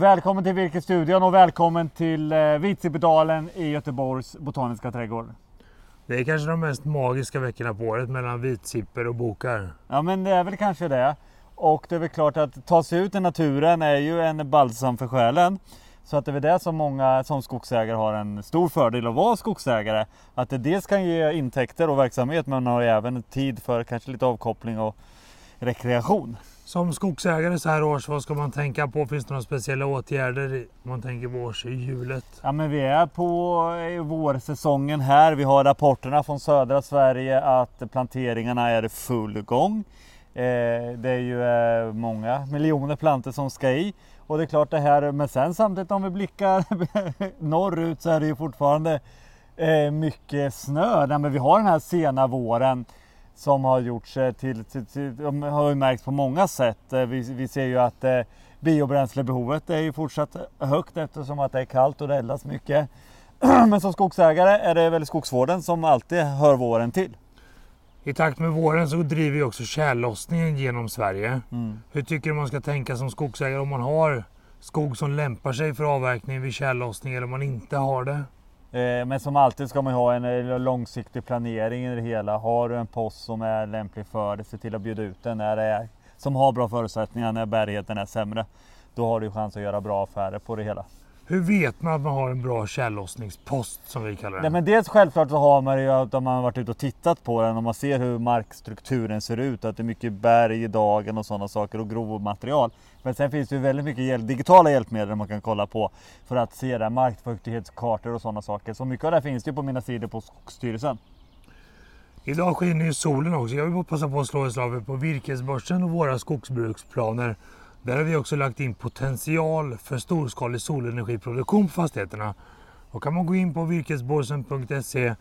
Välkommen till Virkesstudion och välkommen till eh, Vitsipedalen i Göteborgs Botaniska trädgård. Det är kanske de mest magiska veckorna på året mellan vitsipper och bokar. Ja men det är väl kanske det. Och det är väl klart att ta sig ut i naturen är ju en balsam för själen. Så att det är väl det som många som skogsägare har en stor fördel att vara skogsägare. Att det dels kan ge intäkter och verksamhet men man har även tid för kanske lite avkoppling och rekreation. Som skogsägare så här års, vad ska man tänka på? Finns det några speciella åtgärder om man tänker på årshjulet? Ja men vi är på eh, vårsäsongen här. Vi har rapporterna från södra Sverige att planteringarna är i full gång. Eh, det är ju eh, många miljoner plantor som ska i. Och det är klart det här, men sen samtidigt om vi blickar norrut så är det ju fortfarande eh, mycket snö. Nej, men vi har den här sena våren som har gjorts till, till, till har ju märkts på många sätt. Vi, vi ser ju att eh, biobränslebehovet är ju fortsatt högt eftersom att det är kallt och det eldas mycket. Men som skogsägare är det väl skogsvården som alltid hör våren till. I takt med våren så driver ju också tjällossningen genom Sverige. Mm. Hur tycker du man ska tänka som skogsägare om man har skog som lämpar sig för avverkning vid tjällossning eller om man inte har det? Eh, men som alltid ska man ha en eh, långsiktig planering i det hela. Har du en post som är lämplig för det, se till att bjuda ut den när det är, som har bra förutsättningar när bärigheten är sämre. Då har du chans att göra bra affärer på det hela. Hur vet man att man har en bra tjällossningspost som vi kallar det? Nej, men dels självklart så har man ju att man har varit ute och tittat på den och man ser hur markstrukturen ser ut, att det är mycket berg i dagen och sådana saker och grovmaterial. Men sen finns det ju väldigt mycket hjälp, digitala hjälpmedel man kan kolla på för att se där, markfuktighetskartor och sådana saker. Så mycket av det finns ju på mina sidor på Skogsstyrelsen. Idag skiner ju solen också. Jag vill passa på att slå ett slag på virkesbörsen och våra skogsbruksplaner. Där har vi också lagt in potential för storskalig solenergiproduktion på fastigheterna. Då kan man gå in på virkesborsen.se,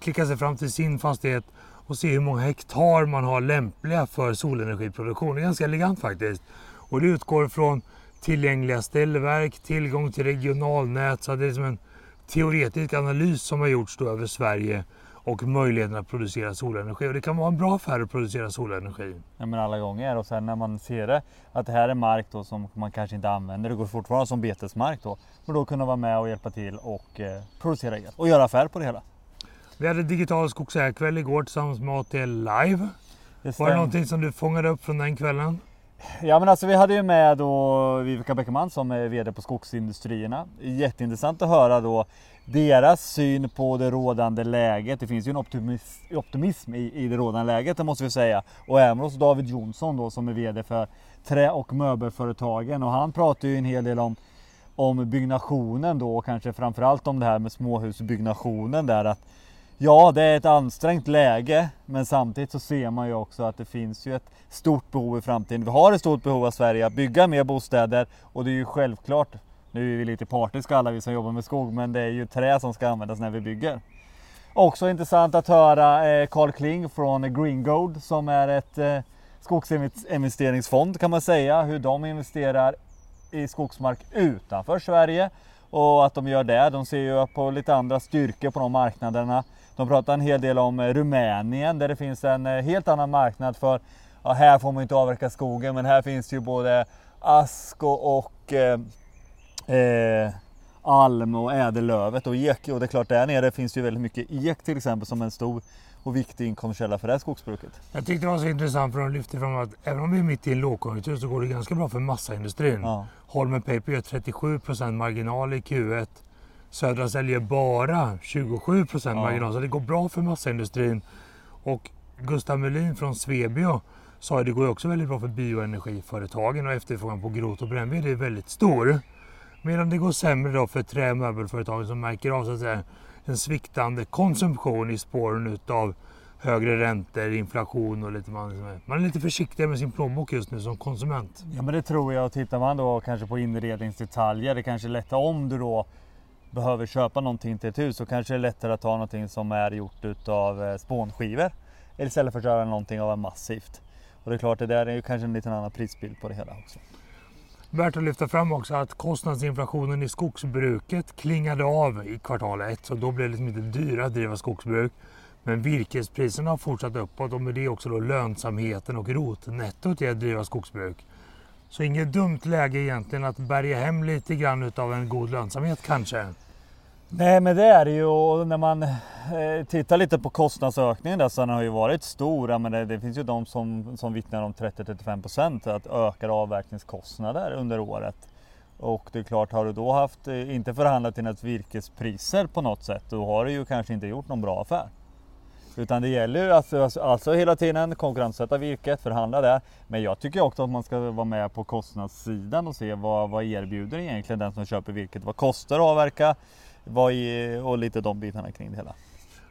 klicka sig fram till sin fastighet och se hur många hektar man har lämpliga för solenergiproduktion. Det är ganska elegant faktiskt. Och det utgår från tillgängliga ställverk, tillgång till regionalnät. Så det är som en teoretisk analys som har gjorts över Sverige och möjligheten att producera solenergi. Och det kan vara en bra affär att producera solenergi. Ja, men alla gånger och sen när man ser det att det här är mark då som man kanske inte använder, det går fortfarande som betesmark då. Men då kunna vara med och hjälpa till och eh, producera el och göra affär på det hela. Vi hade digital skogsägarkväll igår tillsammans med ATL Live. Det var det någonting som du fångade upp från den kvällen? Ja men alltså vi hade ju med då Vivica Bäckerman som är VD på Skogsindustrierna. Jätteintressant att höra då deras syn på det rådande läget. Det finns ju en optimism, optimism i, i det rådande läget, det måste vi säga. Och även hos David Jonsson då som är VD för Trä och möbelföretagen och han pratar ju en hel del om, om byggnationen då och kanske framförallt om det här med småhusbyggnationen där att Ja, det är ett ansträngt läge, men samtidigt så ser man ju också att det finns ju ett stort behov i framtiden. Vi har ett stort behov av Sverige att bygga mer bostäder och det är ju självklart, nu är vi lite partiska alla vi som jobbar med skog, men det är ju trä som ska användas när vi bygger. Också intressant att höra eh, Carl Kling från Green Gold som är ett eh, skogsinvesteringsfond kan man säga, hur de investerar i skogsmark utanför Sverige och att de gör det. De ser ju på lite andra styrkor på de marknaderna. De pratar en hel del om eh, Rumänien där det finns en helt annan marknad för, ja, här får man inte avverka skogen men här finns ju både ask och, och eh, alm och ädellövet och ek. Och det är klart där nere finns ju väldigt mycket ek till exempel som en stor och viktig inkomstkälla för det här skogsbruket. Jag tyckte det var så intressant för de lyfte fram att även om vi är mitt i en lågkonjunktur så går det ganska bra för massaindustrin. Ja. Holmen Paper gör 37% marginal i Q1 Södra säljer bara 27 ja. marginal, så det går bra för massaindustrin. Och Gustav Melin från Svebio sa att det går också väldigt bra för bioenergiföretagen och efterfrågan på grot och brännved är väldigt stor. Medan det går sämre då för trä och möbelföretagen som märker av så att säga, en sviktande konsumtion i spåren utav högre räntor, inflation och lite man, man är lite försiktigare med sin plånbok just nu som konsument. Ja men det tror jag. Tittar man då kanske på inredningsdetaljer, det kanske är lättare om du då behöver köpa någonting till ett hus så kanske det är lättare att ta någonting som är gjort utav eh, spånskivor istället för att köra någonting av massivt. Och det är klart, det där är ju kanske en liten annan prisbild på det hela också. Värt att lyfta fram också att kostnadsinflationen i skogsbruket klingade av i kvartal 1 så då blev det liksom inte dyrare att driva skogsbruk. Men virkespriserna har fortsatt uppåt och med det också då lönsamheten och rotnettot i att driva skogsbruk. Så inget dumt läge egentligen att bärga hem lite grann utav en god lönsamhet kanske? Nej men det är det ju och när man eh, tittar lite på kostnadsökningen där så den har ju varit stor. Men det, det finns ju de som, som vittnar om 30-35% att ökade avverkningskostnader under året. Och det är klart, har du då haft, eh, inte förhandlat dina virkespriser på något sätt, då har du ju kanske inte gjort någon bra affär. Utan det gäller ju alltså, alltså, alltså hela tiden konkurrenssätta virket, förhandla det. Men jag tycker också att man ska vara med på kostnadssidan och se vad, vad erbjuder egentligen den som köper virket. Vad kostar det att avverka? Vad är, och lite de bitarna kring det hela.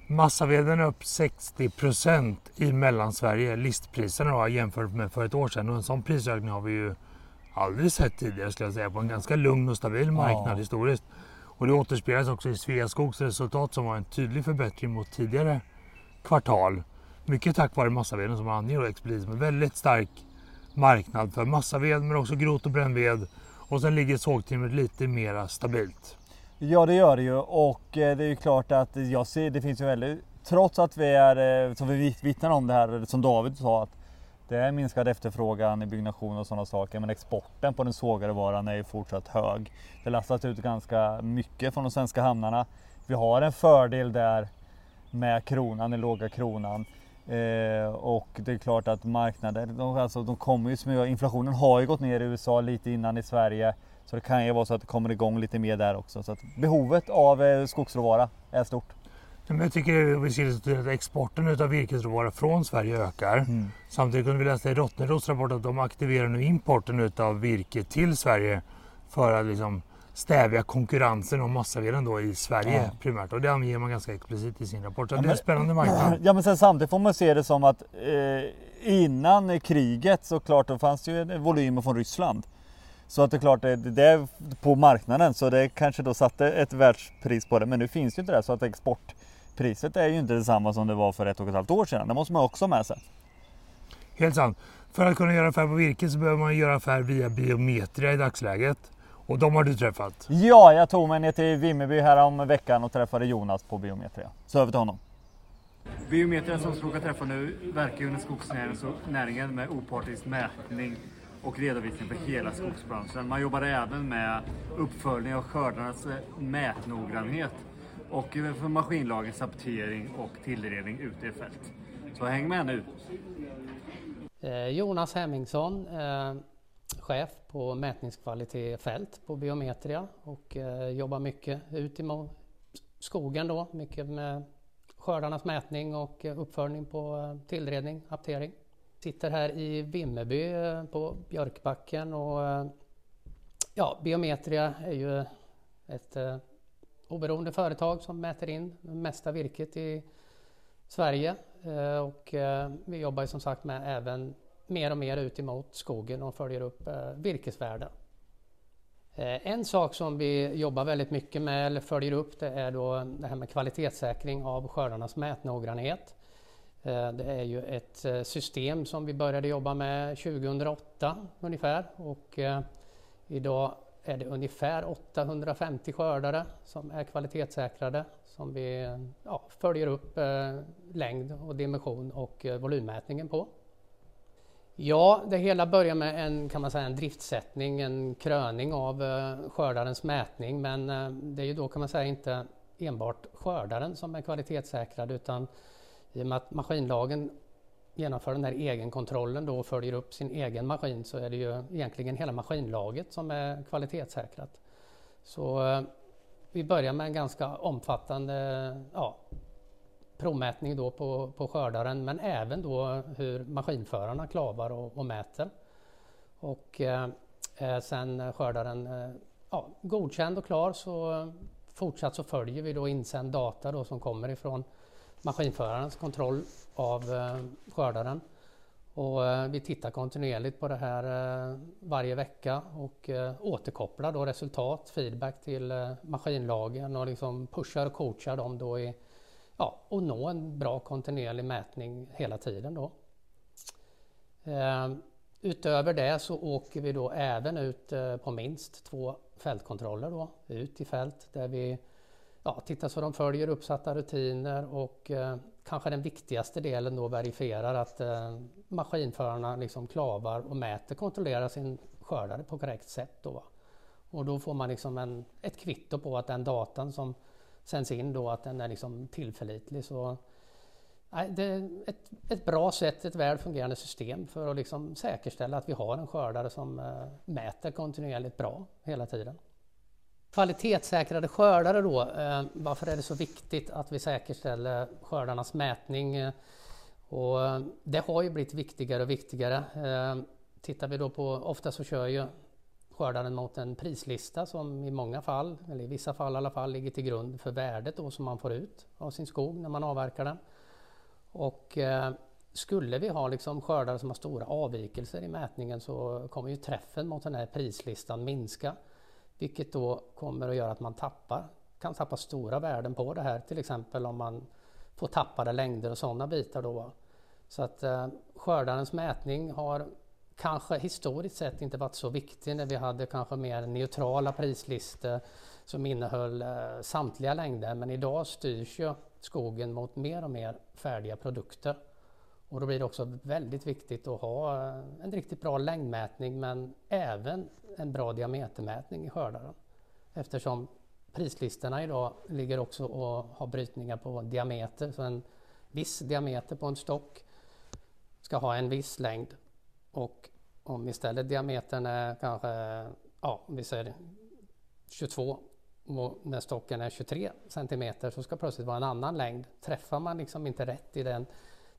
Massaveden är upp 60% i Mellansverige, listpriserna då, jämfört med för ett år sedan. Och en sån prisökning har vi ju aldrig sett tidigare skulle jag säga på en ganska lugn och stabil marknad ja. historiskt. Och det återspeglas också i Sveaskogs resultat som var en tydlig förbättring mot tidigare kvartal. Mycket tack vare massaveden som anger och Expedit som en väldigt stark marknad för massaved men också grot och brännved. Och sen ligger sågtimret lite mera stabilt. Ja det gör det ju och eh, det är ju klart att jag ser det finns ju väldigt Trots att vi är, eh, som vi vittnar om det här, som David sa, att det är minskad efterfrågan i byggnation och sådana saker, men exporten på den sågade varan är ju fortsatt hög. Det lastas ut ganska mycket från de svenska hamnarna. Vi har en fördel där med kronan, den låga kronan. Eh, och det är klart att marknaden, de, alltså, de kommer ju smyga, Inflationen har ju gått ner i USA lite innan i Sverige. Så det kan ju vara så att det kommer igång lite mer där också. Så att behovet av eh, skogsråvara är stort. Men jag tycker vi ser att exporten av virkesråvara från Sverige ökar. Mm. Samtidigt kunde vi läsa i Rottneros rapport att de aktiverar nu importen av virke till Sverige för att liksom stävja konkurrensen om massaveden då i Sverige ja. primärt. Och det anger man ganska explicit i sin rapport. Så ja, det är en spännande marknad. Ja men sen samtidigt får man se det som att eh, innan kriget så klart då fanns det ju volymer från Ryssland. Så att det är klart, det, det är på marknaden så det kanske då satte ett världspris på det. Men nu finns ju inte det så att exportpriset är ju inte detsamma som det var för ett och ett halvt år sedan. Det måste man också ha med sig. Helt sant. För att kunna göra affär på virke så behöver man göra affär via Biometria i dagsläget. Och de har du träffat? Ja, jag tog mig ner till Vimmerby här om veckan och träffade Jonas på Biometria. Så över till honom. Biometria som ska träffa nu verkar under skogsnäringen med opartisk mätning och redovisning för hela skogsbranschen. Man jobbar även med uppföljning av skördarnas eh, mätnoggrannhet och eh, för maskinlagens aptering och tillredning ute i fält. Så häng med nu! Eh, Jonas Hemmingsson, chef på mätningskvalitet fält på Biometria och jobbar mycket ut i skogen då, mycket med skördarnas mätning och uppföljning på tillredning, aptering sitter här i Vimmerby eh, på Björkbacken och eh, ja, Biometria är ju ett eh, oberoende företag som mäter in det mesta virket i Sverige eh, och vi jobbar ju som sagt med även mer och mer ut emot skogen och följer upp virkesvärden. En sak som vi jobbar väldigt mycket med eller följer upp det är då det här med kvalitetssäkring av skördarnas mätnoggrannhet. Eh, det är ju ett eh, system som vi började jobba med 2008 ungefär och eh, idag är det ungefär 850 skördare som är kvalitetssäkrade som vi ja, följer upp längd och dimension och volymmätningen på. Ja, det hela börjar med en, kan man säga, en driftsättning, en kröning av skördarens mätning men det är ju då kan man säga inte enbart skördaren som är kvalitetssäkrad utan i och med att maskinlagen genomför den här egenkontrollen då och följer upp sin egen maskin så är det ju egentligen hela maskinlaget som är kvalitetssäkrat. Så eh, vi börjar med en ganska omfattande ja, provmätning då på, på skördaren men även då hur maskinförarna klavar och, och mäter. Och eh, eh sen skördaren eh, ja, godkänd och klar så fortsatt så följer vi då insänd data då som kommer ifrån maskinförarens kontroll av eh, skördaren. Och eh, vi tittar kontinuerligt på det här eh, varje vecka och återkopplar då resultat, feedback till maskinlagen och liksom pushar och coachar dem då i ja, och nå en bra kontinuerlig mätning hela tiden då. Utöver det så åker vi då även ut på minst två fältkontroller då, ut i fält där vi ja, titta så de följer uppsatta rutiner och eh, kanske den viktigaste delen då verifierar att eh, maskinförarna liksom klavar och mäter, kontrollerar sin skördare på korrekt sätt. Då. Och då får man liksom en, ett kvitto på att den datan som sänds in då att den är liksom tillförlitlig. Så, nej, det är ett, ett bra sätt, ett väl fungerande system för att liksom säkerställa att vi har en skördare som eh, mäter kontinuerligt bra hela tiden. Kvalitetssäkrade skördare då, eh, varför är det så viktigt att vi säkerställer skördarnas mätning? Och det har ju blivit viktigare och viktigare. Eh, tittar vi då på, ofta så kör ju skördaren mot en prislista som i många fall, eller i vissa fall i alla fall, ligger till grund för värdet då som man får ut av sin skog när man avverkar den. Och eh, skulle vi ha liksom skördar som har stora avvikelser i mätningen så kommer ju träffen mot den här prislistan minska. Vilket då kommer att göra att man tappar, kan tappa stora värden på det här. Till exempel om man får tappade längder och sådana bitar då. Så att eh, skördarens mätning har kanske historiskt sett inte varit så viktig när vi hade kanske mer neutrala prislistor som innehöll eh, samtliga längder. Men idag styrs ju skogen mot mer och mer färdiga produkter. Och då blir det också väldigt viktigt att ha eh, en riktigt bra längdmätning men även en bra diametermätning i skördaren. Eftersom prislistorna idag ligger också och har brytningar på diameter. Så en viss diameter på en stock ska ha en viss längd och om istället diametern är kanske, ja, vi säger 22 och när stocken är 23 centimeter så ska plötsligt vara en annan längd. Träffar man liksom inte rätt i den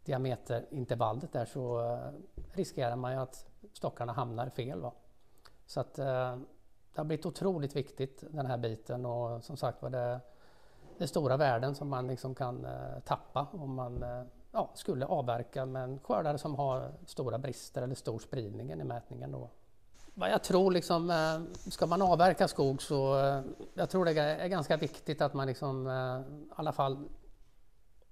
diameterintervallet där så eh, riskerar man ju att stockarna hamnar fel. Va? Så att eh, det har blivit otroligt viktigt den här biten och som sagt var det, det är stora värden som man liksom kan eh, tappa om man eh, ja, skulle avverka med en skördare som har stora brister eller stor spridning i mätningen. Då. Vad jag tror, liksom, eh, ska man avverka skog så jag tror det är ganska viktigt att man liksom, i alla fall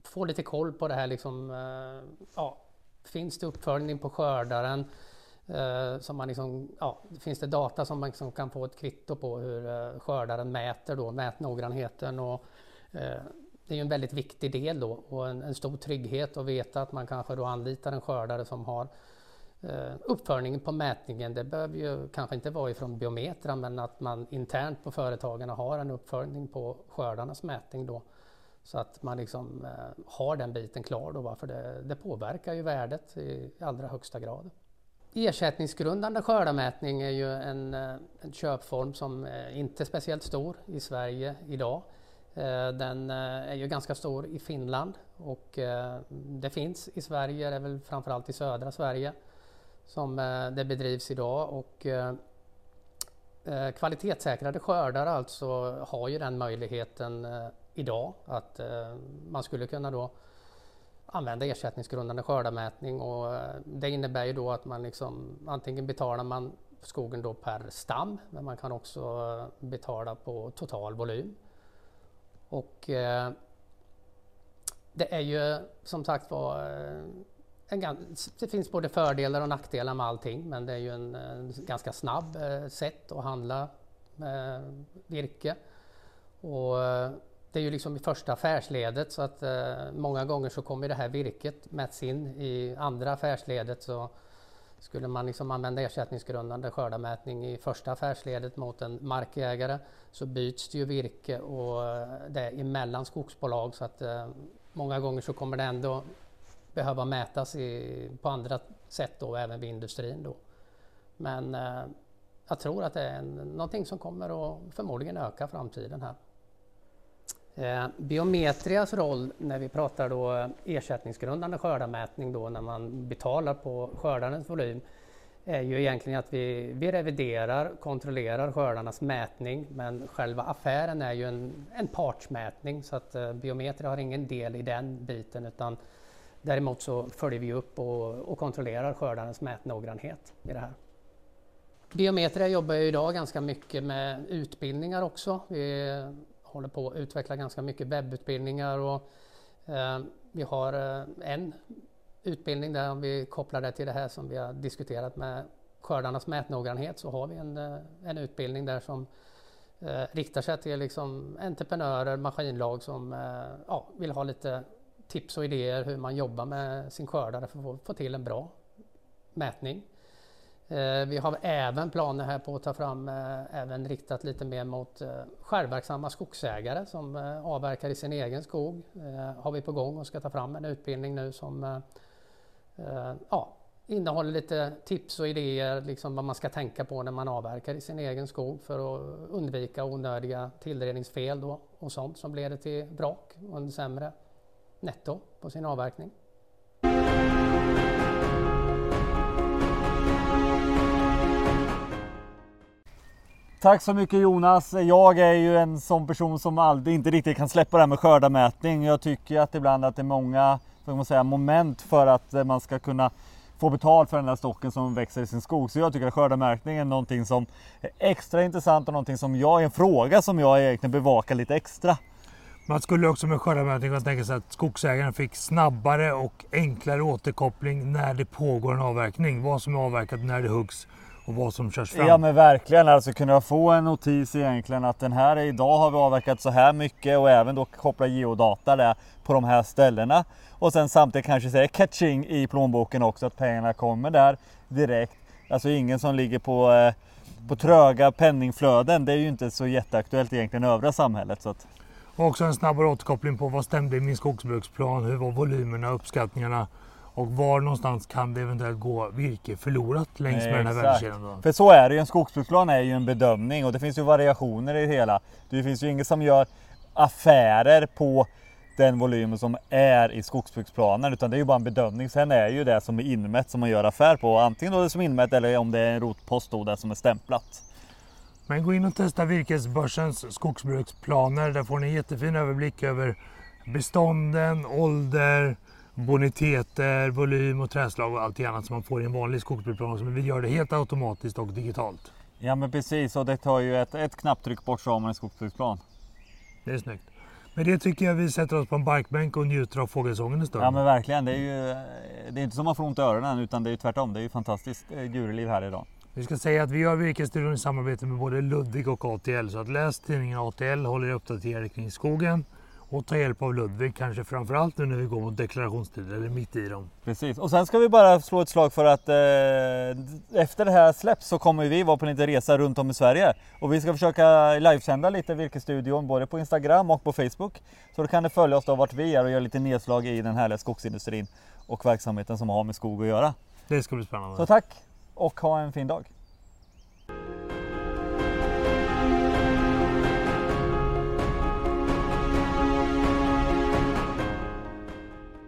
Få lite koll på det här. Liksom, eh, ja, finns det uppföljning på skördaren? Eh, som man liksom, ja, finns det data som man liksom kan få ett kvitto på hur eh, skördaren mäter då, mätnoggrannheten och det är ju en väldigt viktig del då och en, en, stor trygghet att veta att man kanske då anlitar en skördare som har eh, uppföljningen på mätningen. Det behöver ju kanske inte vara ifrån biometran, men att man internt på företagen har en uppföljning på skördarnas mätning då. Så att man liksom eh, har den biten klar då, för det, det påverkar ju värdet i allra högsta grad. Ersättningsgrundande skördamätning är ju en, eh, en köpform som inte är speciellt stor i Sverige idag. Eh, den är ju ganska stor i Finland och det finns i Sverige, det är väl framförallt i södra Sverige som det bedrivs idag och kvalitetssäkrade skördar alltså har ju den möjligheten idag att eh, man skulle kunna då använda ersättningsgrundande skördamätning och eh, det innebär ju då att man liksom antingen betalar man skogen då per stam men man kan också eh, betala på total volym. Och eh, det är ju som sagt var en, det finns både fördelar och nackdelar med allting men det är ju en, en ganska snabb eh, sätt att handla med virke. Och det är ju liksom i första affärsledet så att eh, många gånger så kommer det här virket mäts in i andra affärsledet så skulle man liksom använda ersättningsgrundande skördamätning i första affärsledet mot en markägare så byts det ju virke och eh, det är emellan skogsbolag så att eh, många gånger så kommer det ändå behöva mätas i, på andra sätt då, även vid industrin. Då. Men eh, jag tror att det är en, någonting som kommer att förmodligen öka framtiden här. Eh, biometrias roll när vi pratar då eh, ersättningsgrundande skördarmätning då när man betalar på skördarens volym är ju egentligen att vi, vi reviderar, kontrollerar skördarnas mätning men själva affären är ju en, en partsmätning så att eh, Biometria har ingen del i den biten utan däremot så följer vi upp och, och kontrollerar skördarens mätnoggrannhet i det här. Biometria jobbar ju idag ganska mycket med utbildningar också. Vi håller på att utveckla ganska mycket webbutbildningar och eh, vi har eh, en utbildning där om vi kopplar det till det här som vi har diskuterat med skördarnas mätnoggrannhet så har vi en, eh, en utbildning där som eh, riktar sig till liksom entreprenörer, maskinlag som eh, ja, vill ha lite tips och idéer hur man jobbar med sin skördare för att få, få till en bra mätning. Eh, vi har även planer här på att ta fram, eh, även riktat lite mer mot eh, självverksamma skogsägare som eh, avverkar i sin egen skog. Eh, har vi på gång och ska ta fram en utbildning nu som eh, ja, innehåller lite tips och idéer, liksom vad man ska tänka på när man avverkar i sin egen skog för att undvika onödiga tillredningsfel då och sånt som leder till brak och en sämre netto på sin avverkning. Tack så mycket Jonas. Jag är ju en sån person som aldrig, inte riktigt kan släppa det här med skördarmätning. Jag tycker att ibland att det är många man säga, moment för att eh, man ska kunna få betalt för den där stocken som växer i sin skog. Så jag tycker att skördarmärkning är någonting som är extra intressant och någonting som jag, är en fråga som jag egentligen bevakar lite extra. Man skulle också med skördarmärkning kunna tänka sig att skogsägaren fick snabbare och enklare återkoppling när det pågår en avverkning. Vad som är avverkat när det huggs och vad som körs fram. Ja men verkligen, alltså kunna få en notis egentligen att den här idag har vi avverkat så här mycket och även då koppla geodata där på de här ställena. Och sen samtidigt kanske säga catching i plånboken också, att pengarna kommer där direkt. Alltså ingen som ligger på, eh, på tröga penningflöden, det är ju inte så jätteaktuellt egentligen i övriga samhället. Så att... Och också en snabbare återkoppling på vad stämde i min skogsbruksplan, hur var volymerna, uppskattningarna och var någonstans kan det eventuellt gå virke förlorat längs med den här värdekedjan? För så är det ju, en skogsbruksplan är ju en bedömning och det finns ju variationer i det hela. Det finns ju ingen som gör affärer på den volymen som är i skogsbruksplanen utan det är ju bara en bedömning. Sen är ju det som är inmätt som man gör affär på antingen då det som är inmätt eller om det är en rotpost då det som är stämplat. Men gå in och testa Virkesbörsens skogsbruksplaner. Där får ni en jättefin överblick över bestånden, ålder, boniteter, volym och träslag och allt annat som man får i en vanlig skogsbruksplan. Så vi gör det helt automatiskt och digitalt. Ja men precis och det tar ju ett, ett knapptryck bort så har man en skogsbruksplan. Det är snyggt. Med det tycker jag vi sätter oss på en barkbänk och njuter av fågelsången en stund. Ja men verkligen. Det är ju det är inte som att man får ont i öronen utan det är tvärtom. Det är ju fantastiskt eh, djurliv här idag. Vi ska säga att vi gör Virkesstudion i samarbete med både Ludvig och ATL. Så att läs tidningen ATL, håller er uppdaterade kring skogen och ta hjälp av Ludvig, kanske framförallt nu när vi går mot deklarationstider eller mitt i dem. Precis, och sen ska vi bara slå ett slag för att eh, efter det här släpps så kommer vi vara på en liten resa runt om i Sverige. Och vi ska försöka livesända lite Virkesstudion både på Instagram och på Facebook. Så då kan ni följa oss då vart vi är och göra lite nedslag i den härliga skogsindustrin och verksamheten som har med skog att göra. Det ska bli spännande. Så tack och ha en fin dag!